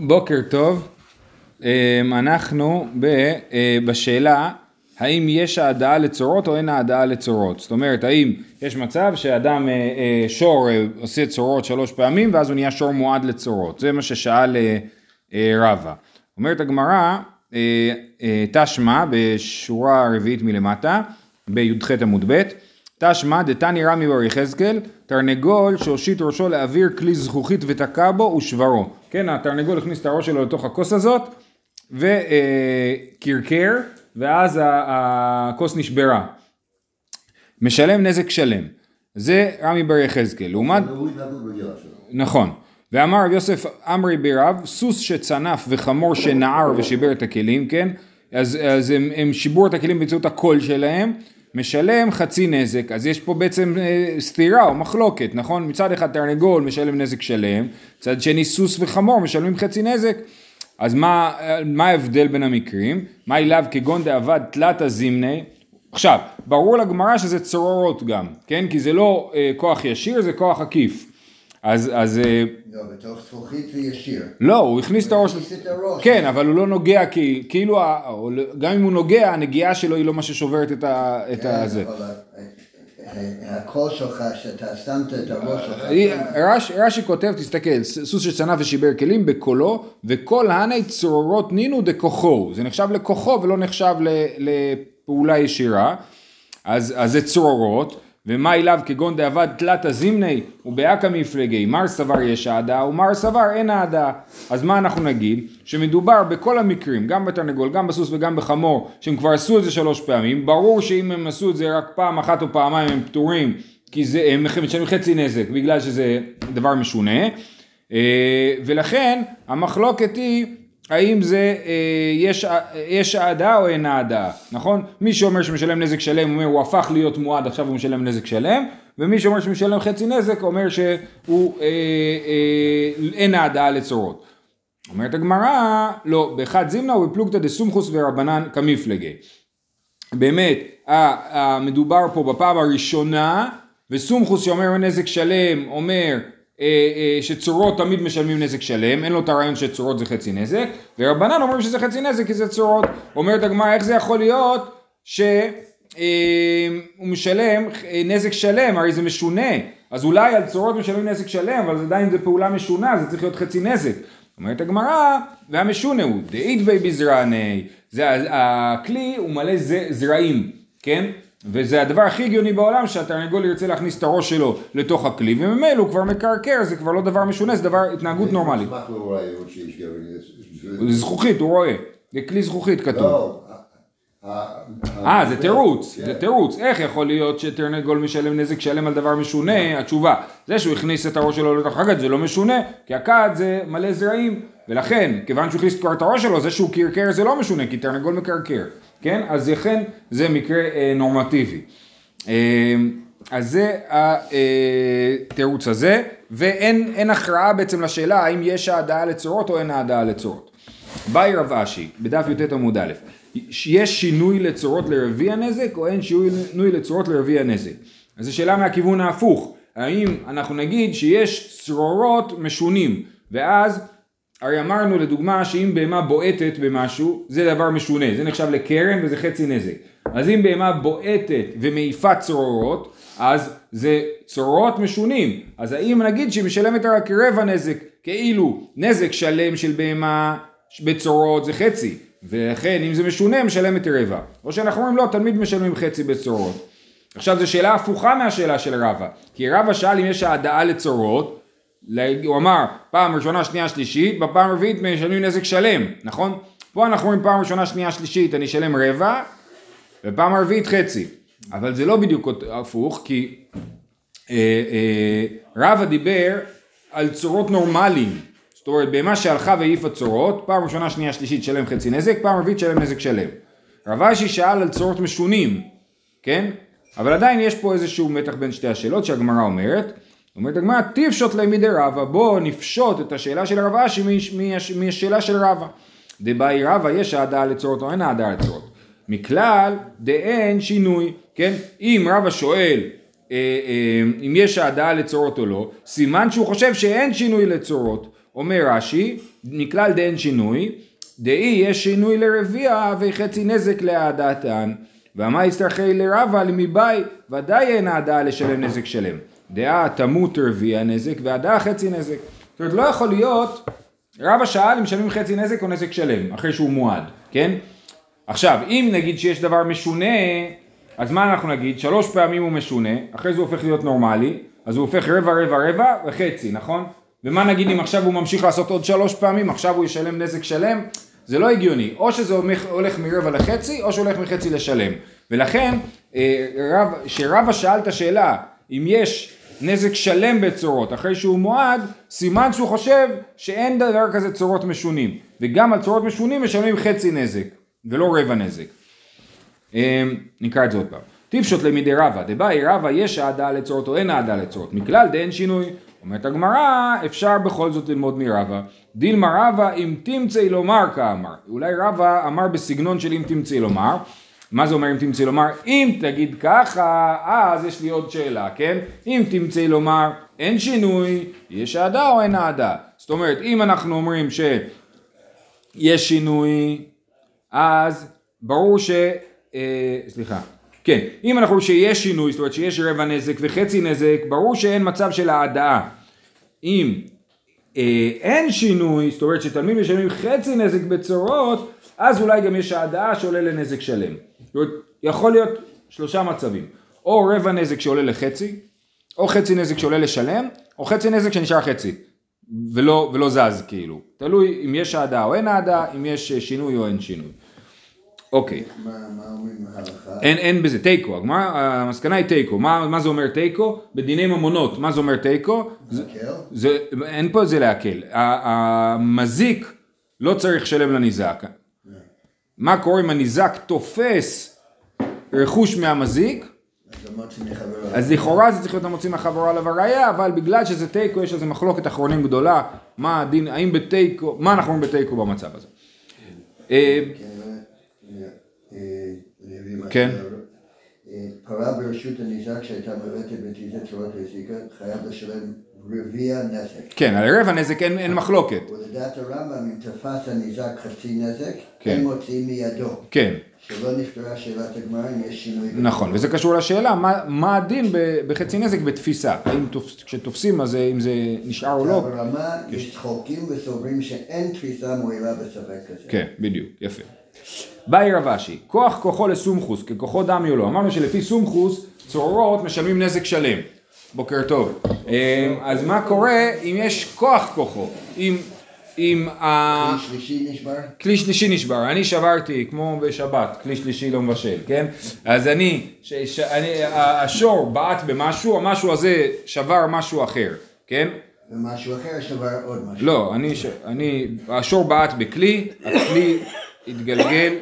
בוקר טוב, אמ, אנחנו אה, בשאלה האם יש העדאה לצורות או אין העדאה לצורות. זאת אומרת, האם יש מצב שאדם אה, אה, שור עושה צורות שלוש פעמים ואז הוא נהיה שור מועד לצורות. זה מה ששאל רבא. אומרת הגמרא, תשמע בשורה רביעית מלמטה, בי"ח עמוד ב', תשמע דתני רמי בר יחזקאל, תרנגול שהושיט ראשו לאוויר כלי זכוכית ותקע בו ושברו. כן, התרנגול הכניס את הראש שלו לתוך הכוס הזאת וקרקר, ואז הכוס נשברה. משלם נזק שלם. זה רמי בר יחזקאל. לעומת... נכון. ואמר רב יוסף אמרי ברב, סוס שצנף וחמור שנער ושיבר את הכלים, כן? אז, אז הם, הם שיברו את הכלים באמצעות הקול שלהם, משלם חצי נזק, אז יש פה בעצם אה, סתירה או מחלוקת, נכון? מצד אחד תרנגול משלם נזק שלם, מצד שני סוס וחמור משלמים חצי נזק, אז מה, מה ההבדל בין המקרים? מה אליו כגון דאבד תלת הזימני? עכשיו, ברור לגמרא שזה צרורות גם, כן? כי זה לא אה, כוח ישיר, זה כוח עקיף. אז, אז... אה, לא, בתוך זכוכית וישיר. לא, הוא הכניס את הראש. כן, אבל הוא לא נוגע, כי כאילו, גם אם הוא נוגע, הנגיעה שלו היא לא מה ששוברת את ה... כן, הזה. הקול שלך, שאתה שמת את הראש שלך. רש"י כותב, תסתכל, סוס שצנע ושיבר כלים בקולו, וכל הני צרורות נינו דכוחו. זה נחשב לכוחו ולא נחשב לפעולה ישירה. אז זה צרורות. ומה אליו כגון דאבד תלת הזימני ובאקא מפלגי מר סבר יש אהדה ומר סבר אין אהדה אז מה אנחנו נגיד? שמדובר בכל המקרים גם בתרנגול גם בסוס וגם בחמור שהם כבר עשו את זה שלוש פעמים ברור שאם הם עשו את זה רק פעם אחת או פעמיים הם פטורים כי זה, הם משלמים חצי נזק בגלל שזה דבר משונה אה, ולכן המחלוקת היא האם זה, אה, יש, יש אהדה או אין אהדה, נכון? מי שאומר שמשלם נזק שלם אומר הוא הפך להיות מועד עכשיו הוא משלם נזק שלם ומי שאומר שמשלם חצי נזק אומר שהוא אה, אה, אין אהדה לצורות. אומרת הגמרא, לא, באחד זימנה ובפלוגתא דסומכוס ורבנן כמפלגי. באמת, מדובר פה בפעם הראשונה וסומכוס שאומר נזק שלם אומר אה, אה, שצורות תמיד משלמים נזק שלם, אין לו את הרעיון שצורות זה חצי נזק, ורבנן אומרים שזה חצי נזק כי זה צורות. אומרת הגמרא איך זה יכול להיות שהוא אה, משלם נזק שלם, הרי זה משונה, אז אולי על צורות משלמים נזק שלם, אבל עדיין זה פעולה משונה, זה צריך להיות חצי נזק. אומרת הגמרא, והמשונה הוא, דאית בי בזרעני, הכלי הוא מלא זרעים, כן? וזה הדבר הכי הגיוני בעולם שהתרנגול ירצה להכניס את הראש שלו לתוך הכלי וממילא הוא כבר מקרקר זה כבר לא דבר משונה זה דבר התנהגות נורמלית. זה. זכוכית הוא רואה. זה כלי זכוכית כתוב. לא, אה זה תירוץ זה תירוץ. איך יכול להיות שתרנגול משלם נזק שלם על דבר משונה? התשובה זה שהוא הכניס את הראש שלו לתוך הכד זה לא משונה כי הכד זה מלא זרעים. ולכן כיוון שהוא הכניס את הראש שלו זה שהוא קרקר זה לא משונה כי תרנגול מקרקר כן? אז לכן זה מקרה אה, נורמטיבי. אה, אז זה התירוץ הזה, ואין הכרעה בעצם לשאלה האם יש העדה לצורות או אין העדה לצורות. באי רב אשי, בדף י"ט עמוד א', יש שינוי לצורות לרביע נזק או אין שינוי לצורות לרביע נזק? אז זו שאלה מהכיוון ההפוך, האם אנחנו נגיד שיש צרורות משונים, ואז הרי אמרנו לדוגמה שאם בהמה בועטת במשהו, זה דבר משונה, זה נחשב לקרן וזה חצי נזק. אז אם בהמה בועטת ומעיפה צרורות, אז זה צרורות משונים. אז האם נגיד שהיא משלמת רק רבע נזק, כאילו נזק שלם של בהמה בצרורות זה חצי, ולכן אם זה משונה משלמת רבע. או שאנחנו אומרים לא, תלמיד משלמים חצי בצרורות. עכשיו זו שאלה הפוכה מהשאלה של רבא, כי רבא שאל אם יש העדאה לצורות, הוא אמר פעם ראשונה, שנייה, שלישית, בפעם רביעית משלמים נזק שלם, נכון? פה אנחנו אומרים פעם ראשונה, שנייה, שלישית, אני אשלם רבע, ופעם רביעית חצי. אבל זה לא בדיוק הפוך, כי אה, אה, רבא דיבר על צורות נורמליים. זאת אומרת, בהמה שהלכה והעיפה צורות, פעם ראשונה, שנייה, שלישית, שלם חצי נזק, פעם רביעית שלם נזק שלם. רב אשי שאל על צורות משונים, כן? אבל עדיין יש פה איזשהו מתח בין שתי השאלות שהגמרא אומרת. אומרת הגמרא, תפשוט להם מדי רבא, בואו נפשוט את השאלה של רב אשי מהשאלה של רבא. דבאי רבא יש העדה לצורות או אין העדה לצורות. מכלל דאין שינוי, כן? אם רבא שואל אה, אה, אם יש העדה לצורות או לא, סימן שהוא חושב שאין שינוי לצורות. אומר רש"י, מכלל דאין שינוי, דאי יש שינוי לרביע וחצי נזק להעדתן. ואמה יצטרכי לרבה למבאי, ודאי אין העדה לשלם נזק שלם. דעה תמות רביע נזק והעדה חצי נזק. זאת אומרת לא יכול להיות, רבא שאל אם משלמים חצי נזק או נזק שלם, אחרי שהוא מועד, כן? עכשיו, אם נגיד שיש דבר משונה, אז מה אנחנו נגיד? שלוש פעמים הוא משונה, אחרי זה הוא הופך להיות נורמלי, אז הוא הופך רבע רבע רבע וחצי, נכון? ומה נגיד אם עכשיו הוא ממשיך לעשות עוד שלוש פעמים, עכשיו הוא ישלם נזק שלם? זה לא הגיוני, או שזה הולך מרבע לחצי, או שהולך מחצי לשלם. ולכן, אה, שאל את השאלה, אם יש נזק שלם בצורות אחרי שהוא מועד, סימן שהוא חושב שאין דבר כזה צורות משונים. וגם על צורות משונים משלמים חצי נזק, ולא רבע נזק. אה, נקרא את זה עוד פעם. טיפשוט למידי רבא, דבאי רבא יש אהדה לצורות או אין אהדה לצורות. מכלל דאין שינוי. אומרת הגמרא, אפשר בכל זאת ללמוד מרבא. דילמה רבא אם תמצאי לומר כאמר. אולי רבא אמר בסגנון של אם תמצאי לומר. מה זה אומר אם תמצאי לומר? אם תגיד ככה, אז יש לי עוד שאלה, כן? אם תמצאי לומר אין שינוי, יש אהדה או אין אהדה? זאת אומרת, אם אנחנו אומרים שיש שינוי, אז ברור ש... אה, סליחה. כן, אם אנחנו שיש שינוי, זאת אומרת שיש רבע נזק וחצי נזק, ברור שאין מצב של העדה. אם אה, אין שינוי, זאת אומרת שתלמיד משלמים חצי נזק בצורות, אז אולי גם יש העדה שעולה לנזק שלם. זאת אומרת, יכול להיות שלושה מצבים, או רבע נזק שעולה לחצי, או חצי נזק שעולה לשלם, או חצי נזק שנשאר חצי, ולא, ולא זז כאילו. תלוי אם יש העדה או אין העדה, אם יש שינוי או אין שינוי. אוקיי. מה אומרים בהלכה? אין, אין בזה תיקו, המסקנה היא תיקו, מה, מה זה אומר תיקו? בדיני ממונות, מה זה אומר תיקו? זה, אין פה את זה להקל, המזיק לא צריך לשלם לניזק, מה קורה אם הניזק תופס רכוש מהמזיק? אז לכאורה זה צריך להיות המוציא מהחברה עליו הראייה, אבל בגלל שזה תיקו יש איזה מחלוקת אחרונים גדולה, מה הדין, האם בתיקו, מה אנחנו אומרים בתיקו במצב הזה. אה, כן. פרה ברשות הניזק שהייתה מרתת בתיזה צורת הזיקה, חייב לשלם רביע נזק. כן, על רבע נזק אין, אין מחלוקת. ולדעת הרמב"ם, אם תפס הניזק חצי נזק, כן. אין מוציאים מידו. כן. שלא נפתרה שאלת הגמרא אם יש שינוי. נכון, וזה קשור לשאלה, מה, מה הדין בחצי נזק בתפיסה? האם תופ, כשתופסים, אז אם זה נשאר או לא? ברמה, יש חוקים וסוברים שאין תפיסה מועילה בספק כזה. כן, בדיוק, יפה. באי רב אשי, כוח כוחו לסומכוס, ככוחו דמי או לא. אמרנו שלפי סומכוס, צרורות משלמים נזק שלם. בוקר טוב. אה, אז מה קורה אם יש כוח כוחו? אם... אם ה... כלי שלישי נשבר? כלי שלישי נשבר, אני שברתי כמו בשבת, כלי שלישי לא מבשל, כן? אז אני, ש, ש, אני השור בעט במשהו, המשהו הזה שבר משהו אחר, כן? ומשהו אחר שבר עוד משהו. לא, אני, אני השור בעט בכלי, הכלי התגלגל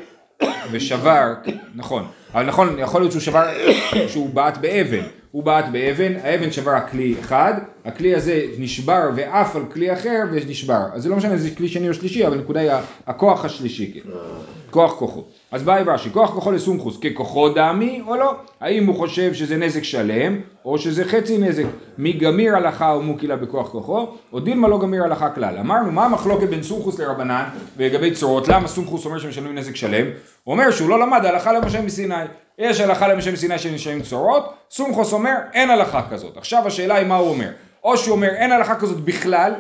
ושבר, נכון, אבל נכון, יכול להיות שהוא שבר, שהוא בעט באבן, הוא בעט באבן, האבן שברה כלי אחד, הכלי הזה נשבר ועף על כלי אחר ונשבר, אז זה לא משנה אם זה כלי שני או שלישי, אבל הנקודה היא הכוח השלישי, כן. כוח כוחו. אז באי ברש"י, כוח כוחו לסומכוס, ככוחו דמי או לא? האם הוא חושב שזה נזק שלם, או שזה חצי נזק? מי גמיר הלכה או מוקילה בכוח כוחו, או דילמה לא גמיר הלכה כלל. אמרנו, מה המחלוקת בין סומכוס לרבנן ולגבי צורות? למה סומכוס אומר שמשלמים נזק שלם? הוא אומר שהוא לא למד הלכה למשה מסיני. יש הלכה למשה מסיני שנשארים צורות, סומכוס אומר אין הלכה כזאת. עכשיו השאלה היא מה הוא אומר. או שהוא אומר אין הלכה כזאת בכלל,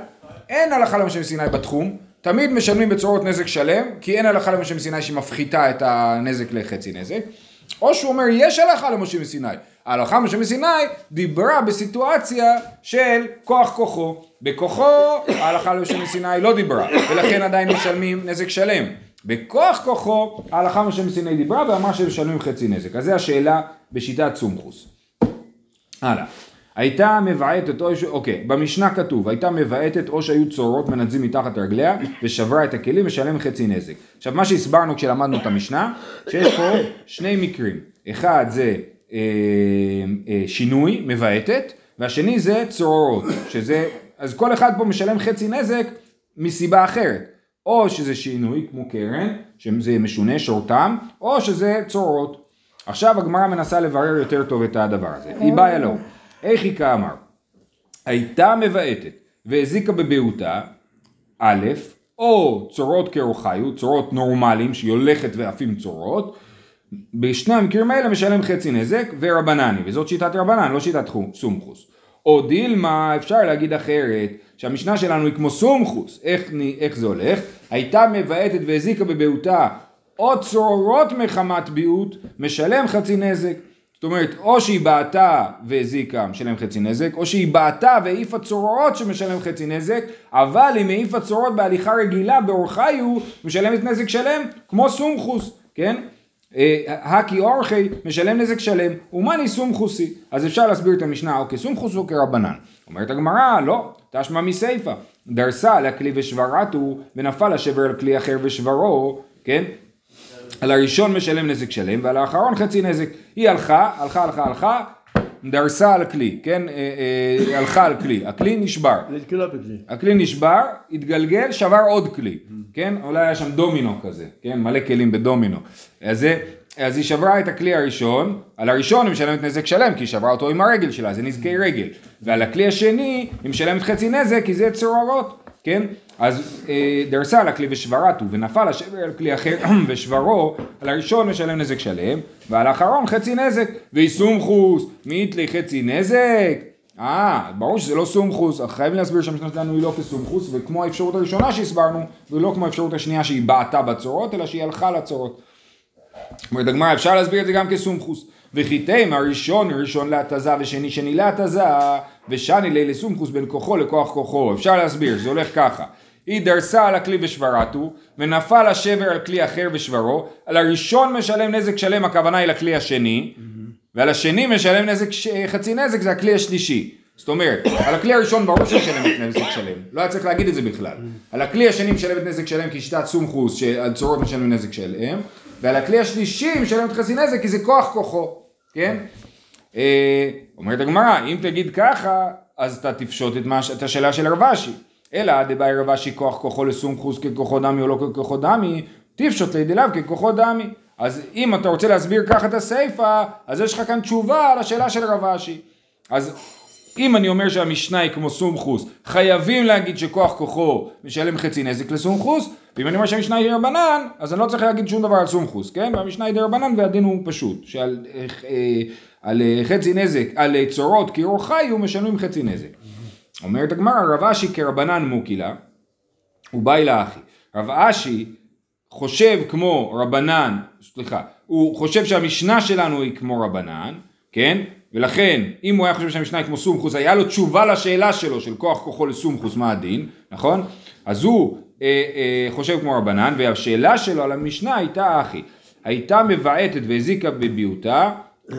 אין הלכה למשה מסיני בתחום, תמיד משלמים בצורות נזק שלם, כי אין הלכה למשה מסיני שמפחיתה את הנזק לחצי נזק, או שהוא אומר יש הלכה למשה מסיני. ההלכה למשה מסיני דיברה בסיטואציה של כוח כוחו. בכוחו ההלכה למשה מסיני לא דיברה, ולכן עדיין משלמים נזק שלם. בכוח כוחו ההלכה משה מסיני דיברה ואמר שמשלמים חצי נזק. אז זו השאלה בשיטת סומכוס. הלאה. הייתה מבעטת ש... אוקיי, במשנה כתוב, הייתה מבעטת או שהיו צורות מנדזים מתחת רגליה ושברה את הכלים ושלם חצי נזק. עכשיו מה שהסברנו כשלמדנו את המשנה, שיש פה שני מקרים. אחד זה אה, אה, שינוי, מבעטת, והשני זה צרורות, שזה, אז כל אחד פה משלם חצי נזק מסיבה אחרת. או שזה שינוי כמו קרן, שזה משונה שורתם, או שזה צורות. עכשיו הגמרא מנסה לברר יותר טוב את הדבר הזה. היא באה לו, איך היא כאמר? הייתה מבעטת והזיקה בבהותה, א', או צורות כאורחיו, צורות נורמליים שהיא הולכת ועפים צורות, בשני המקרים האלה משלם חצי נזק ורבנני, וזאת שיטת רבנן, לא שיטת סומכוס. או דילמה, אפשר להגיד אחרת, שהמשנה שלנו היא כמו סומכוס, איך, איך זה הולך? הייתה מבעטת והזיקה בבעוטה או צרורות מחמת ביעוט, משלם חצי נזק. זאת אומרת, או שהיא בעטה והזיקה, משלם חצי נזק, או שהיא בעטה והעיפה צרורות שמשלם חצי נזק, אבל אם העיפה צרורות בהליכה רגילה באורחיו, משלמת נזק שלם, כמו סומכוס, כן? הקי אורחי משלם נזק שלם, ומאני סומכוסי. אז אפשר להסביר את המשנה או כסומכוס או כרבנן. אומרת הגמרא, לא, תשמע מסיפא. דרסה על הכלי ושברתו, ונפל השבר על כלי אחר ושברו, כן? על הראשון משלם נזק שלם, ועל האחרון חצי נזק. היא הלכה, הלכה, הלכה, הלכה, דרסה על הכלי, כן? אה, אה, הלכה על כלי, הכלי נשבר. הכלי נשבר, התגלגל, שבר עוד כלי, כן? אולי היה שם דומינו כזה, כן? מלא כלים בדומינו. אז זה... אז היא שברה את הכלי הראשון, על הראשון היא משלמת נזק שלם, כי היא שברה אותו עם הרגל שלה, זה נזקי רגל. ועל הכלי השני היא משלמת חצי נזק, כי זה צרורות, כן? אז אה, דרסה על הכלי ושברתו, ונפל השבר על כלי אחר ושברו, על הראשון משלם נזק שלם, ועל האחרון חצי נזק, ויסומכוס, מאיתלי חצי נזק. אה, ברור שזה לא סומכוס, חייבים להסביר שהמשנה שלנו היא לא כסומכוס, וכמו האפשרות הראשונה שהסברנו, ולא כמו האפשרות השנייה שהיא בעטה בצורות, אלא שהיא הלכה לצורות. אומרת הגמרא, אפשר להסביר את זה גם כסומכוס. וחיתם הראשון ראשון להתזה ושני שני להתזה ושני לילה סומכוס בין כוחו לכוח כוחו. אפשר להסביר, זה הולך ככה. היא דרסה על הכלי ושברתו, ונפל השבר על כלי אחר ושברו, על הראשון משלם נזק שלם, הכוונה היא לכלי השני, ועל השני משלם נזק, חצי נזק, זה הכלי השלישי. זאת אומרת, על הכלי הראשון ברור שמשלמת נזק שלם, לא היה צריך להגיד את זה בכלל. על הכלי השני משלמת נזק שלם כי שיטת סומכוס, שעל צורות משלמים נזק שלם, ועל הכלי השלישי משלמת חצי נזק כי זה כוח כוחו, כן? אה, אומרת הגמרא, אם תגיד ככה, אז אתה תפשוט את, את השאלה של רבשי. אלא דבאי רבשי כוח כוחו לסומכוס ככוחו דמי או לא ככוחו דמי, תפשוט לידליו ככוחו דמי. אז אם אתה רוצה להסביר ככה את הסיפא, אז יש לך כאן תשובה לשאלה של רבשי. אז אם אני אומר שהמשנה היא כמו סומכוס, חייבים להגיד שכוח כוחו משלם חצי נזק לסומכוס, ואם אני אומר שהמשנה היא דרבנן, אז אני לא צריך להגיד שום דבר על סומכוס, כן? והמשנה היא דרבנן והדין הוא פשוט, שעל אה, על אה, חצי נזק, על אה, צורות קירור חיו משלמים חצי נזק. אומרת הגמרא, רב אשי כרבנן מוקילה, הוא בא אלה אחי. רב אשי חושב כמו רבנן, סליחה, הוא חושב שהמשנה שלנו היא כמו רבנן, כן? ולכן, אם הוא היה חושב שהמשנה היא כמו סומכוס, היה לו תשובה לשאלה שלו, של כוח כוחו לסומכוס, מה הדין, נכון? אז הוא אה, אה, חושב כמו רבנן, והשאלה שלו על המשנה הייתה אחי, הייתה מבעטת והזיקה בביותה,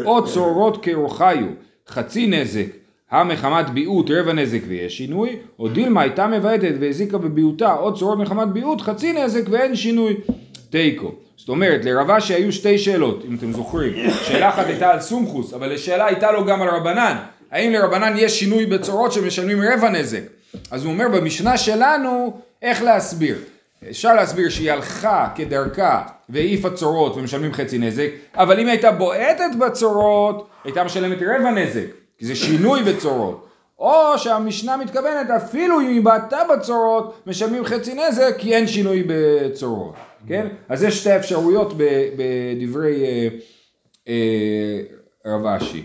או צורות כאורחיו, חצי נזק, המחמת ביעוט רבע נזק ויש שינוי, או דילמה הייתה מבעטת והזיקה בביעוטה או צורות מחמת ביעוט חצי נזק ואין שינוי. תיקו. זאת אומרת, לרבה שהיו שתי שאלות, אם אתם זוכרים. שאלה אחת הייתה על סומכוס, אבל השאלה הייתה לו גם על רבנן. האם לרבנן יש שינוי בצורות שמשלמים רבע נזק? אז הוא אומר במשנה שלנו, איך להסביר? אפשר להסביר שהיא הלכה כדרכה והעיפה צורות ומשלמים חצי נזק, אבל אם הייתה בועטת בצורות, הייתה משלמת רבע נזק, כי זה שינוי בצורות. או שהמשנה מתכוונת אפילו אם היא בעטה בצורות, משלמים חצי נזק כי אין שינוי בצורות, כן? אז יש שתי אפשרויות בדברי אה, אה, רב אשי.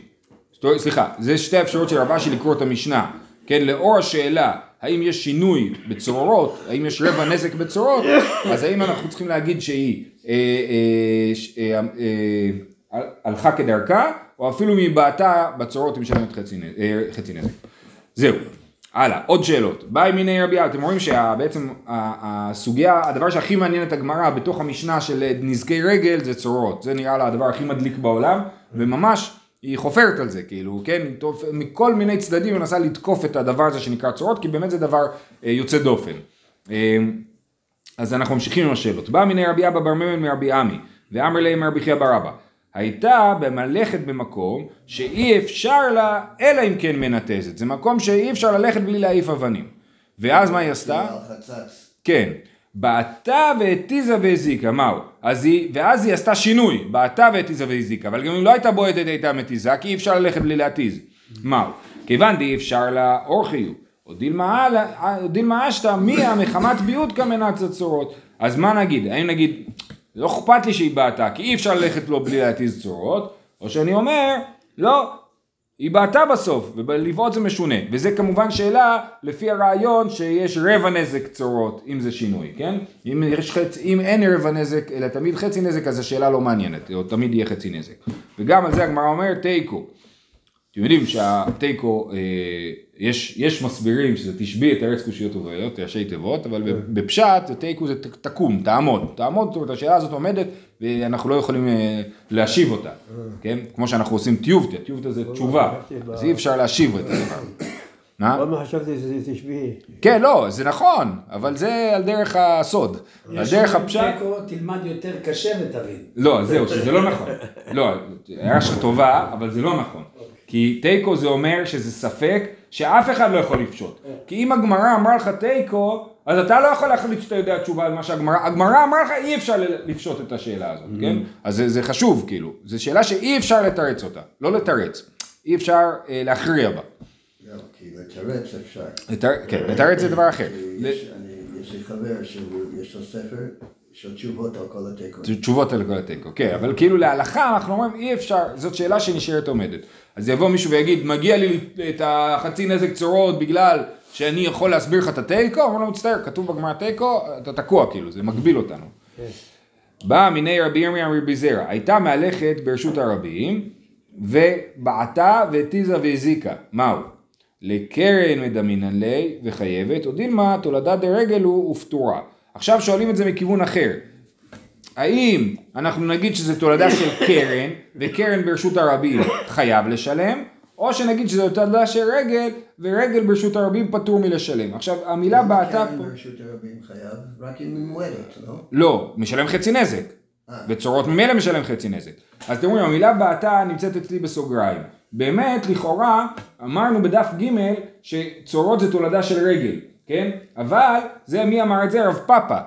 סליחה, זה שתי אפשרויות של רב אשי לקרוא את המשנה, כן? לאור השאלה האם יש שינוי בצרורות, האם יש רבע נזק בצרורות, אז האם אנחנו צריכים להגיד שהיא אה, אה, אה, הלכה כדרכה, או אפילו בעטה בצרורות היא משלמת חצי, חצי נזק. זהו. הלאה, עוד שאלות. באי מיני רבי אתם רואים שבעצם הסוגיה, הדבר שהכי מעניין את הגמרא בתוך המשנה של נזקי רגל זה צרורות. זה נראה לה הדבר הכי מדליק בעולם, וממש היא חופרת על זה, כאילו, כן, מכל מיני צדדים היא מנסה לתקוף את הדבר הזה שנקרא צורות, כי באמת זה דבר אה, יוצא דופן. אה, אז אנחנו ממשיכים עם השאלות. בא מיני רבי אבא בר מימן מרבי עמי, ואמר להם מרבי חייא בר אבא. הייתה במלכת במקום שאי אפשר לה, אלא אם כן מנתזת. זה מקום שאי אפשר ללכת בלי להעיף אבנים. ואז מה היא עשתה? כן. בעטה והתיזה והזיקה, מהו? אז היא, ואז היא עשתה שינוי, בעטה והתיזה והזיקה, אבל גם אם לא הייתה בועטת הייתה מתיזה, כי אי אפשר ללכת בלי להתיז. מהו? כיוון די אפשר לה אורחיו, או דילמה אשתא מיה מחמת ביעוד כמנת צורות. אז מה נגיד? האם נגיד, לא אכפת לי שהיא בעטה, כי אי אפשר ללכת לו בלי להתיז צורות, או שאני אומר, לא, היא בעטה בסוף, ולבעוט זה משונה. וזה כמובן שאלה לפי הרעיון שיש רבע נזק צורות, אם זה שינוי, כן? אם, יש חצ... אם אין רבע נזק, אלא תמיד חצי נזק, אז השאלה לא מעניינת, או תמיד יהיה חצי נזק. וגם על זה הגמרא אומרת תיקו. אתם יודעים שהתיקו, אה, יש, יש מסבירים שזה תשבי את ארץ קושיות ובעיות, ראשי תיבות, אבל כן. בפשט תיקו זה תקום, תעמוד, תעמוד, זאת אומרת השאלה הזאת עומדת ואנחנו לא יכולים אה, להשיב אותה, אה. כן? כמו שאנחנו עושים טיובטה, טיובטה זה תשובה, אז אי אפשר להשיב את הדבר. מה? עוד חשבתי שזה תשבי. כן, לא, זה נכון, אבל זה על דרך הסוד. על דרך הפשט... תלמד יותר קשה ותבין. לא, זהו, שזה לא נכון. לא, הערה שלך טובה, אבל זה לא נכון. כי תיקו זה אומר שזה ספק שאף אחד לא יכול לפשוט. כי אם הגמרא אמרה לך תיקו, אז אתה לא יכול להחליט שאתה יודע תשובה על מה שהגמרא, הגמרא אמרה לך אי אפשר לפשוט את השאלה הזאת, mm-hmm. כן? אז זה, זה חשוב כאילו, זו שאלה שאי אפשר לתרץ אותה, לא לתרץ, אי אפשר אה, להכריע בה. לא, כי לתרץ אפשר. כן, לתרץ זה דבר אחר. יש לי חבר שיש לו ספר תשובות על כל התיקו. תשובות על כל התיקו, כן, אבל כאילו להלכה אנחנו אומרים אי אפשר, זאת שאלה שנשארת עומדת. אז יבוא מישהו ויגיד, מגיע לי את החצי נזק צורות בגלל שאני יכול להסביר לך את התיקו? אמרו לו, מצטער, כתוב בגמרא תיקו, אתה תקוע כאילו, זה מגביל אותנו. כן. באה מיני רבי ירמיה רבי זרע, הייתה מהלכת ברשות הרבים, ובעטה והתיזה והזיקה. מהו? לקרן מדמינן לי וחייבת, או דילמה תולדה דרגל הוא ופטורה. עכשיו שואלים את זה מכיוון אחר. האם אנחנו נגיד שזה תולדה של קרן, וקרן ברשות הרבים חייב לשלם, או שנגיד שזה תולדה של רגל, ורגל ברשות הרבים פטור מלשלם. עכשיו המילה בעטה פה... קרן ברשות הרבים חייב רק אם היא מועדת, לא? לא, משלם חצי נזק. בצורות אה. ממילא משלם חצי נזק. אז אתם רואים, המילה בעטה נמצאת אצלי בסוגריים. באמת, לכאורה, אמרנו בדף ג' שצורות זה תולדה של רגל, כן? אבל, זה מי אמר את זה? רב פאפה.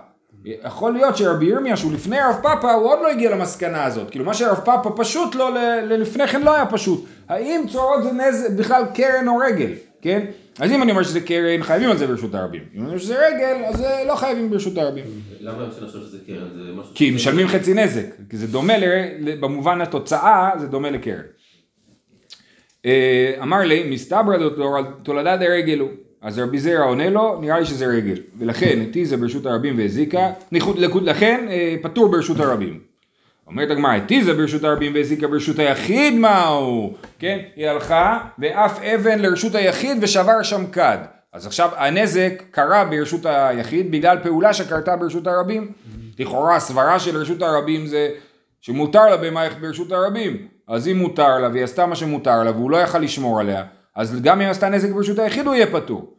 יכול להיות שרבי ירמיה שהוא לפני הרב פאפה הוא עוד לא הגיע למסקנה הזאת. כאילו מה שהרב פאפה פשוט לא לפני כן לא היה פשוט. האם צורות זה נז... בכלל קרן או רגל? כן? אז אם אני אומר שזה קרן חייבים על זה ברשות הרבים. אם אני אומר שזה רגל אז לא חייבים ברשות הרבים. למה אני חושב שזה קרן? זה משהו כי משלמים חצי נזק. כי זה דומה ל... במובן התוצאה זה דומה לקרן. אה, אמר לי מסתברא תולדה דרגל הוא אז רבי זרע עונה לו, נראה לי שזה רגל. ולכן התיזה ברשות הרבים והזיקה, לכן אה, פטור ברשות הרבים. אומרת הגמרא, התיזה ברשות הרבים והזיקה ברשות היחיד מהו? כן, היא הלכה ואף אבן לרשות היחיד ושבר שם כד. אז עכשיו הנזק קרה ברשות היחיד בגלל פעולה שקרתה ברשות הרבים. לכאורה הסברה של רשות הרבים זה שמותר לה במערכת ברשות הרבים. אז אם מותר לה והיא עשתה מה שמותר לה והוא לא יכל לשמור עליה, אז גם אם עשתה נזק ברשות היחיד הוא יהיה פטור.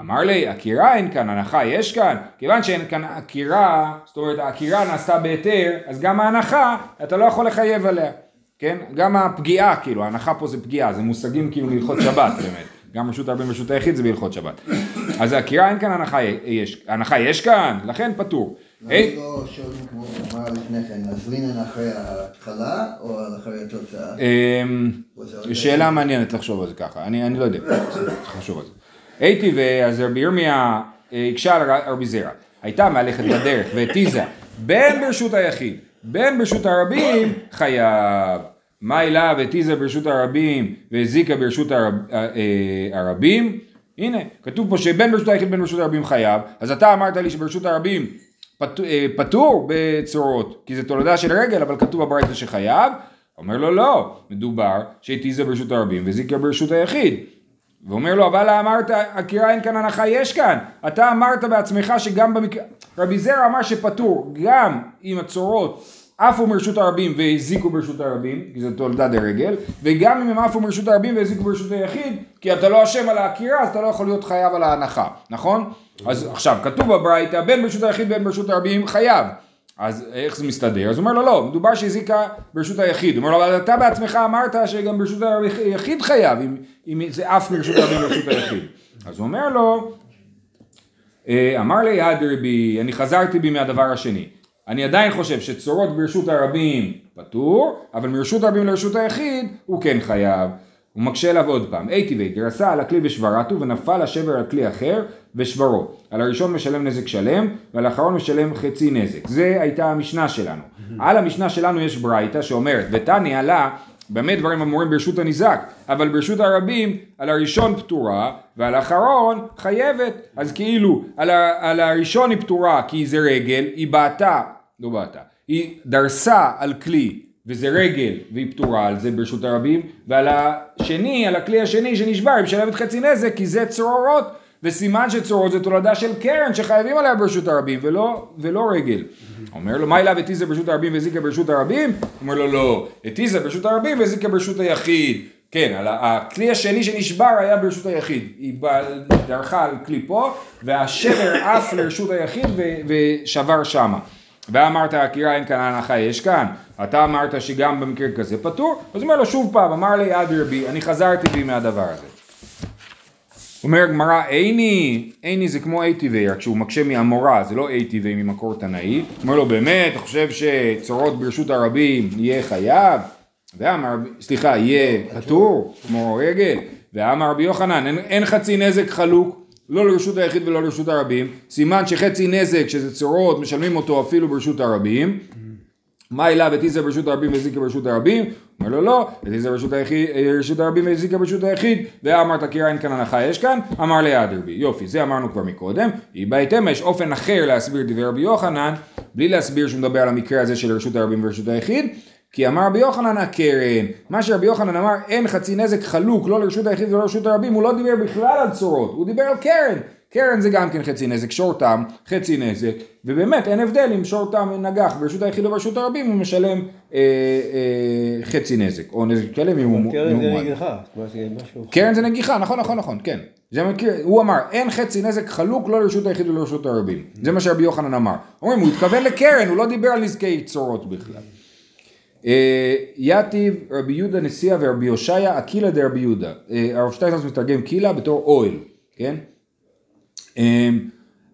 אמר לי, עקירה אין כאן, הנחה יש כאן, כיוון שאין כאן עקירה, זאת אומרת העקירה נעשתה בהיתר, אז גם ההנחה, אתה לא יכול לחייב עליה, כן? גם הפגיעה, כאילו, ההנחה פה זה פגיעה, זה מושגים כאילו להלכות שבת באמת, גם רשות הרבים ורשות היחיד זה בהלכות שבת. אז עקירה אין כאן הנחה יש, הנחה יש כאן, לכן פטור. למה לא שואלים כמו אמר לפני כן, אז לינן אחרי ההתחלה או אחרי התוצאה? אמ, שאלה מעניינת לחשוב על זה ככה, אני לא יודע, צריך לחשוב על זה. הייתי ואז רבי ירמיה אה, הקשה על רבי זרע, הייתה מהלכת בדרך והתיזה בין ברשות היחיד בין ברשות הרבים חייב. מה אליו התיזה ברשות הרבים והזיקה ברשות הרב, אה, אה, הרבים? הנה, כתוב פה שבין ברשות היחיד בין ברשות הרבים חייב, אז אתה אמרת לי שברשות הרבים פטור בצורות, כי זה תולדה של רגל, אבל כתוב בברייתא שחייב. אומר לו לא, מדובר שהתיזה ברשות הרבים וזיקה ברשות היחיד. ואומר לו, אבל אמרת, עקירה אין כאן הנחה, יש כאן. אתה אמרת בעצמך שגם במקרה... רבי זרע אמר שפטור, גם אם הצורות עפו מרשות הרבים והזיקו ברשות הרבים, כי זה תולדה דרגל, וגם אם הם עפו מרשות הרבים והזיקו ברשות היחיד, כי אתה לא אשם על העקירה, אז אתה לא יכול להיות חייב על ההנחה, נכון? אז עכשיו, כתוב בברייתא, בין ברשות היחיד בין ברשות הרבים חייב. אז איך זה מסתדר? אז הוא אומר לו לא, מדובר שהזיקה ברשות היחיד. הוא אומר לו אבל אתה בעצמך אמרת שגם ברשות היחיד חייב, אם, אם זה אף מרשות הרבים ברשות היחיד. אז הוא אומר לו, אה, אמר לי הדרי בי, אני חזרתי בי מהדבר השני. אני עדיין חושב שצורות ברשות הרבים פטור, אבל מרשות הרבים לרשות היחיד הוא כן חייב. הוא מקשה עליו עוד פעם, אי טבעי, גרסה על הכלי ושברתו ונפל השבר על כלי אחר ושברו. על הראשון משלם נזק שלם ועל האחרון משלם חצי נזק. זה הייתה המשנה שלנו. על המשנה שלנו יש ברייתא שאומרת, ותניא לה באמת דברים אמורים ברשות הניזק, אבל ברשות הרבים על הראשון פטורה ועל האחרון חייבת. אז כאילו על, ה, על הראשון היא פטורה כי זה רגל, היא בעטה, לא בעטה, היא דרסה על כלי וזה רגל והיא פטורה על זה ברשות הרבים ועל השני, על הכלי השני שנשבר היא משלמת חצי נזק כי זה צרורות וסימן שצרורות זה תולדה של קרן שחייבים עליה ברשות הרבים ולא, ולא רגל. אומר לו מה אליו אתיזה ברשות הרבים והזיקה ברשות הרבים? אומר לו לא, אתיזה ברשות הרבים והזיקה ברשות היחיד. כן, על הכלי השני שנשבר היה ברשות היחיד, היא דרכה על כלי פה והשבר עף לרשות היחיד ושבר שמה. ואמרת עקירה אין כאן הנחה יש כאן, אתה אמרת שגם במקרה כזה פטור, אז אומר לו שוב פעם, אמר לי עד רבי, אני חזרתי בי מהדבר הזה. אומר גמרא איני, איני זה כמו אייטיבי, רק שהוא מקשה מאמורה, זה לא אייטיבי ממקור תנאי. אומר לו באמת, אתה חושב שצורות ברשות הרבים יהיה חייב? ואמר, סליחה, יהיה פטור, כמו רגל? ואמר רבי יוחנן, אין, אין חצי נזק חלוק, לא לרשות היחיד ולא לרשות הרבים, סימן שחצי נזק שזה צורות משלמים אותו אפילו ברשות הרבים, מה אליו ותיזה ברשות הרבים והזיקה ברשות הרבים? אומר לו לא, ברשות, היחיד, ברשות הרבים והזיקה ברשות היחיד, ואמרת קירה אין כאן הנחה יש כאן, אמר ליד רבי, יופי, זה אמרנו כבר מקודם, היא בהתאם יש אופן אחר להסביר דברי רבי יוחנן, בלי להסביר שהוא מדבר על המקרה הזה של רשות הרבים ורשות היחיד, כי אמר רבי יוחנן הקרן, מה שרבי יוחנן אמר אין חצי נזק חלוק לא לרשות היחיד ולא לרשות הרבים, הוא לא דיבר בכלל על צורות, הוא דיבר על קרן, קרן זה גם כן חצי נזק, שור תם, חצי נזק, ובאמת אין הבדל אם שור תם נגח ברשות היחיד או ברשות הרבים הוא משלם אה, אה, חצי נזק, או נזק שלם אם הוא קרן זה מועמד. נגיחה. קרן זה נגיחה, נכון נכון נכון, כן. זה מכיר, הוא אמר, אין חצי נזק חלוק לא לרשות היחיד ולא לרשות הרבים. זה מה שרבי יוחנן אמר. אומרים, הוא התכוון לקרן, הוא לא דיבר על נזקי צורות בכלל. אה, יתיב רבי יהודה נשיאה ורבי הושעיה אקילה דרבי יהודה. אה, הרב שטיינזרס מתרגם קילה בתור אוהל, כן? אה,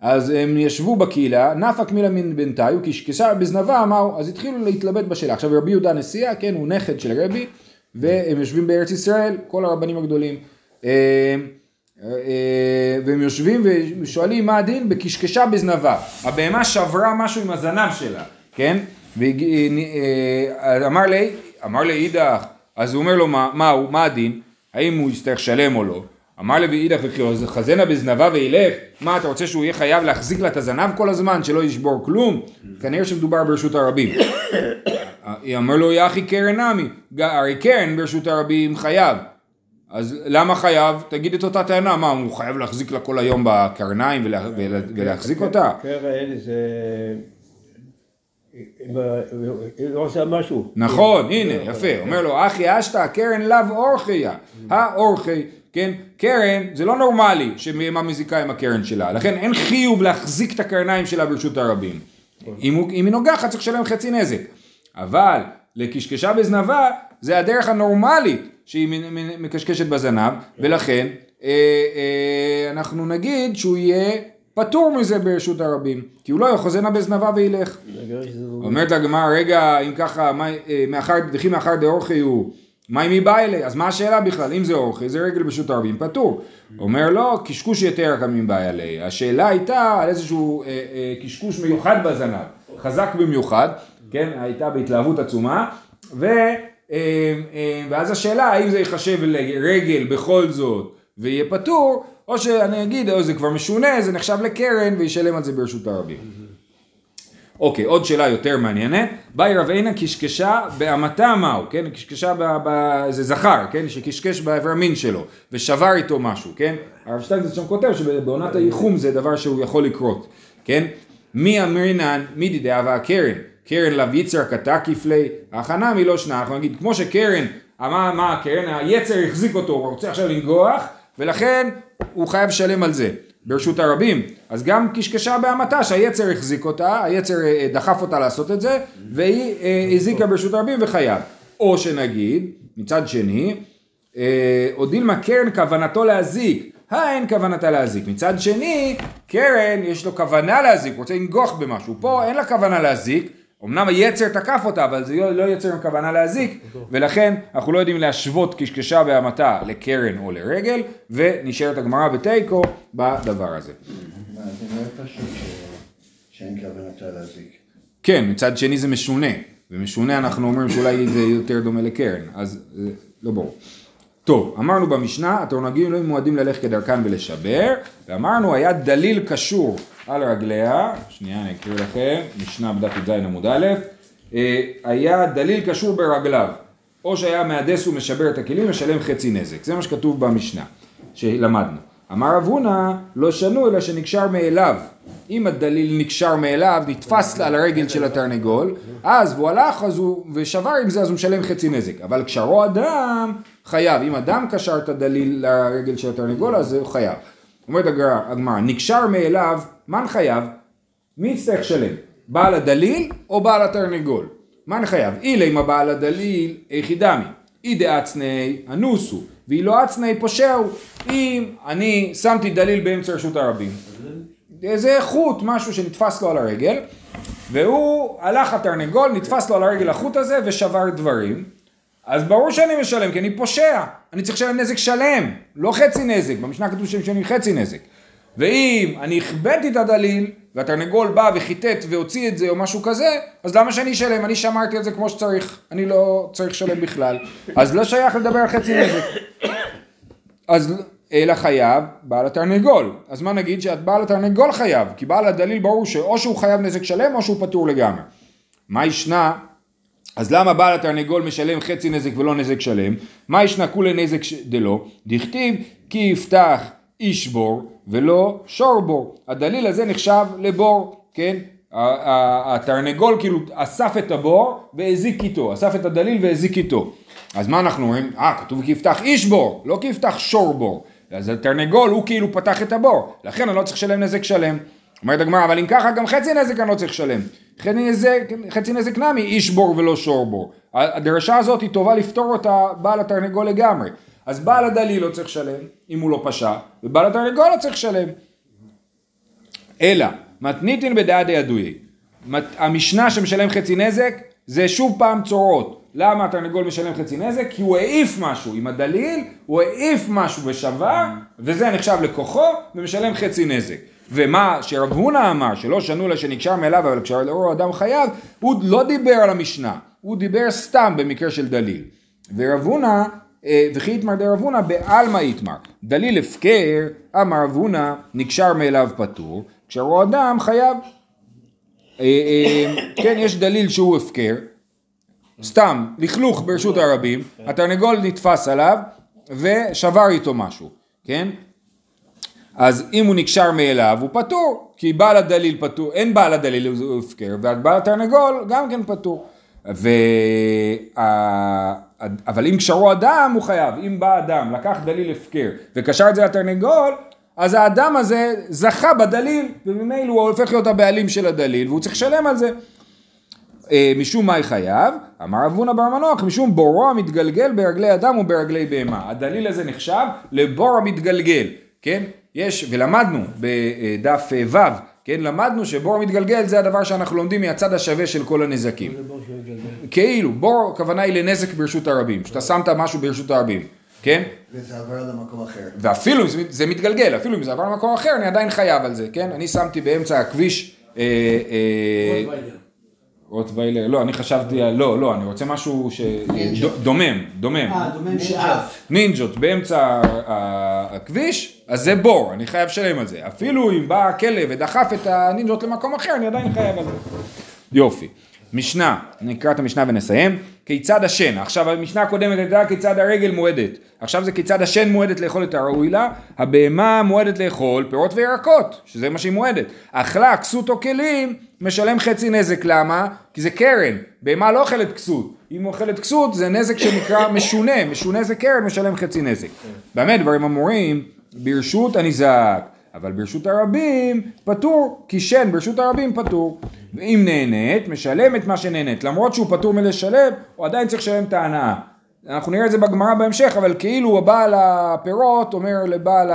אז הם ישבו בקהילה, נפק מילה מן בנתאי, וקשקשה בזנבה אמרו, אז התחילו להתלבט בשאלה. עכשיו רבי יהודה נשיאה, כן, הוא נכד של רבי, והם יושבים בארץ ישראל, כל הרבנים הגדולים. והם יושבים ושואלים מה הדין בקשקשה בזנבה. הבהמה שברה משהו עם הזנב שלה, כן? ואמר לי, אמר לאידך, אז הוא אומר לו מה, מה הוא, מה הדין? האם הוא יצטרך לשלם או לא? אמר לוי אידך וכי חזנה בזנבה וילך, מה אתה רוצה שהוא יהיה חייב להחזיק לה את הזנב כל הזמן, שלא ישבור כלום? כנראה שמדובר ברשות הרבים. אמר לו יחי קרן נמי, הרי קרן ברשות הרבים חייב. אז למה חייב? תגיד את אותה טענה, מה הוא חייב להחזיק לה כל היום בקרניים ולה, ולה, ולהחזיק אותה? קרן זה... לא עושה משהו. נכון, הנה, יפה, אומר לו, אחי אשתא קרן לאו אורחיה, האורחי, כן, קרן זה לא נורמלי שבהמה מזיקה עם הקרן שלה, לכן אין חיוב להחזיק את הקרניים שלה ברשות הרבים. אם, היא נוגחת צריך לשלם חצי נזק, אבל לקשקשה בזנבה זה הדרך הנורמלית שהיא מקשקשת בזנב, ולכן אה, אה, אנחנו נגיד שהוא יהיה פטור מזה ברשות הרבים, כי הוא לא יחוזנה בזנבה וילך. אומרת הגמרא, רגע, אם ככה, אה, וכי מאחר דאורחי הוא, מה אם היא באה אלי? אז מה השאלה בכלל? אם זה אורחי, זה רגל ברשות הרבים, פטור. אומר לו, קשקוש יתר גם אם באה אלי. השאלה הייתה על איזשהו אה, אה, קשקוש מיוחד בזנב, חזק במיוחד, כן, הייתה בהתלהבות עצומה, ואז השאלה האם זה ייחשב לרגל בכל זאת ויהיה פטור, או שאני אגיד, או זה כבר משונה, זה נחשב לקרן וישלם על זה ברשות הרבים. אוקיי, עוד שאלה יותר מעניינת. באי רב עינא קשקשה באמתה מהו, כן? קשקשה ב... ב... זה זכר, כן? שקשקש באיבר המין שלו, ושבר איתו משהו, כן? הרב שטיינזרץ שם כותב שבעונת הייחום זה דבר שהוא יכול לקרות, כן? מי אמרינן, מי דידי אבה הקרן? קרן לאו יצר קטע כפלי, הכנה מלא שנה, אנחנו נגיד, כמו שקרן, מה, מה הקרן, היצר החזיק אותו, הוא רוצה עכשיו לנגוח, ולכן הוא חייב לשלם על זה. ברשות הרבים, אז גם קשקשה בהמתה שהיצר החזיק אותה, היצר אה, דחף אותה לעשות את זה, והיא אה, הזיקה ברשות הרבים וחייב. או שנגיד, מצד שני, אה, או דילמה קרן כוונתו להזיק, האין כוונתה להזיק. מצד שני, קרן יש לו כוונה להזיק, הוא רוצה לנגוח במשהו. פה אין לה כוונה להזיק, אמנם היצר תקף אותה, אבל זה לא לא יצר עם כוונה להזיק, ולכן אנחנו לא יודעים להשוות קשקשה בהמתה לקרן או לרגל, ונשארת הגמרא בתיקו בדבר הזה. מה, זה מאוד פשוט שאין כוונתה להזיק. כן, מצד שני זה משונה, ומשונה אנחנו אומרים שאולי זה יותר דומה לקרן, אז לא ברור. טוב, אמרנו במשנה, התענוגים לא מועדים ללכת כדרכן ולשבר, ואמרנו היה דליל קשור על רגליה, שנייה אני אקריא לכם, משנה בדף י"ז עמוד א', אה, היה דליל קשור ברגליו, או שהיה מהדס ומשבר את הכלים, משלם חצי נזק, זה מה שכתוב במשנה, שלמדנו. אמר רב הונא, לא שנו אלא שנקשר מאליו. אם הדליל נקשר מאליו, נתפס על הרגל של התרנגול, אז והוא הלך אז הוא, ושבר עם זה, אז הוא משלם חצי נזק. אבל קשרו אדם, חייב. אם אדם קשר את הדליל לרגל של התרנגול, אז הוא חייב. אומרת הגמרא, נקשר מאליו, מן חייב? מי יצטרך לשלם? בעל הדליל או בעל התרנגול? מן חייב? אילי אם הבעל הדליל איכי דמי, אי דאצני אנוסו, ואי לא אצני פושעו. אם אני שמתי דליל באמצע רשות הרבים, איזה חוט, משהו שנתפס לו על הרגל, והוא הלך התרנגול, נתפס לו על הרגל החוט הזה ושבר דברים, אז ברור שאני משלם, כי אני פושע, אני צריך לשלם נזק שלם, לא חצי נזק, במשנה כתוב שהם משלמים חצי נזק. ואם אני הכבדתי את הדליל, והתרנגול בא וחיטט והוציא את זה או משהו כזה, אז למה שאני אשלם? אני שמרתי את זה כמו שצריך, אני לא צריך לשלם בכלל. אז לא שייך לדבר על חצי נזק. אז אלא חייב בעל התרנגול. אז מה נגיד שבעל התרנגול חייב? כי בעל הדליל ברור שאו שהוא חייב נזק שלם או שהוא פטור לגמרי. מה ישנה? אז למה בעל התרנגול משלם חצי נזק ולא נזק שלם? מה ישנה כולי נזק ש- דלא? דכתיב כי יפתח איש בור ולא שור בור. הדליל הזה נחשב לבור, כן? התרנגול כאילו אסף את הבור והזיק איתו, אסף את הדליל והזיק איתו. אז מה אנחנו אומרים? אה, כתוב כי יפתח איש בור, לא כי יפתח שור בור. אז התרנגול הוא כאילו פתח את הבור, לכן אני לא צריך לשלם נזק שלם. אומרת הגמרא, אבל אם ככה גם חצי נזק אני לא צריך לשלם. חצי נזק, חצי נזק נמי, איש בור ולא שור בור. הדרשה הזאת היא טובה לפתור אותה בעל התרנגול לגמרי. אז בעל הדליל לא צריך לשלם, אם הוא לא פשע, ובעל התרנגול לא צריך לשלם. אלא, מתניתין בדעה דידויי. מת- המשנה שמשלם חצי נזק, זה שוב פעם צורות. למה התרנגול משלם חצי נזק? כי הוא העיף משהו עם הדליל, הוא העיף משהו ושבר, וזה נחשב לכוחו, ומשלם חצי נזק. ומה שרב הונא אמר, שלא שנו לה שנקשר מאליו, אבל כשהאור אדם חייב, הוא לא דיבר על המשנה, הוא דיבר סתם במקרה של דליל. ורב הונא, וכי יתמר דרב הונא בעלמא יתמר. דליל הפקר, אמר רב הונא, נקשר מאליו פטור, כשהאור אדם חייב. אה, אה, כן, יש דליל שהוא הפקר, סתם, לכלוך ברשות הרבים, התרנגול נתפס עליו ושבר איתו משהו, כן? אז אם הוא נקשר מאליו הוא פטור, כי בעל הדליל פטור, אין בעל הדליל הוא הפקר, ובעל התרנגול גם כן פטור. ו... אבל אם קשרו אדם הוא חייב, אם בא אדם, לקח דליל הפקר וקשר את זה לתרנגול, אז האדם הזה זכה בדליל, וממילא הוא הופך להיות הבעלים של הדליל, והוא צריך לשלם על זה. אה, משום מה חייב? אמר רב הונא בר מנוח, משום בורו המתגלגל ברגלי אדם וברגלי בהמה. הדליל הזה נחשב לבור המתגלגל, כן? יש, ולמדנו בדף אה, ו', כן? למדנו שבור המתגלגל זה הדבר שאנחנו לומדים מהצד השווה של כל הנזקים. כאילו, בור הכוונה היא לנזק ברשות הרבים, שאתה שמת משהו ברשות הרבים, כן? וזה עבר למקום אחר. ואפילו אם זה- זה מתגלגל, אפילו אם זה עבר למקום אחר, אני עדיין חייב על זה, כן? אני שמתי באמצע הכביש... רוטוויילר. לא, אני חשבתי, על- לא, לא, אני רוצה משהו ש... נינג'ה. ד- דומם, דומם. אה, דומם שאף. נינג'ות באמצע הכביש, אז זה בור, אני חייב לשלם על זה. אפילו אם בא הכלב ודחף את הנינג'ות למקום אחר, אני עדיין חייב על זה. יופי. משנה, נקרא את המשנה ונסיים. כיצד השן, עכשיו המשנה הקודמת הייתה כיצד הרגל מועדת, עכשיו זה כיצד השן מועדת לאכול את הראוי לה, הבהמה מועדת לאכול פירות וירקות, שזה מה שהיא מועדת. אכלה כסות או כלים, משלם חצי נזק, למה? כי זה קרן, בהמה לא אוכלת כסות, אם אוכלת כסות זה נזק שנקרא משונה, משונה זה קרן, משלם חצי נזק. באמת דברים אמורים, ברשות הניזק, אבל ברשות הרבים פטור, כי שן ברשות הרבים פטור. ואם נהנית, משלם את מה שנהנית. למרות שהוא פטור מלשלם, הוא עדיין צריך לשלם את ההנאה. אנחנו נראה את זה בגמרא בהמשך, אבל כאילו הבעל הפירות אומר לבעל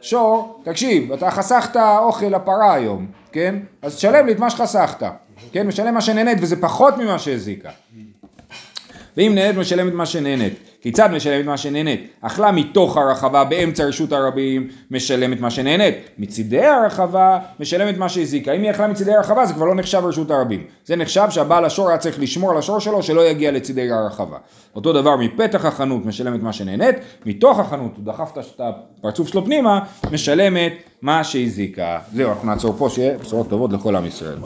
שור, תקשיב, אתה חסכת אוכל לפרה היום, כן? אז תשלם לי את מה שחסכת, כן? משלם מה שנהנית וזה פחות ממה שהזיקה. ואם נהנית משלמת מה שנהנית. כיצד משלמת מה שנהנית? אכלה מתוך הרחבה באמצע רשות הרבים, משלמת מה שנהנית. מצידי הרחבה, משלמת מה שהזיקה. אם היא אכלה מצידי הרחבה זה כבר לא נחשב רשות הרבים. זה נחשב שהבעל השור היה צריך לשמור על השור שלו שלא יגיע לצידי הרחבה. אותו דבר מפתח החנות משלמת מה שנהנית, מתוך החנות, הוא דחף את הפרצוף שלו פנימה, משלמת מה שהזיקה. זהו, אנחנו נעצור פה, שיהיה בשורות טובות לכל עם ישראל.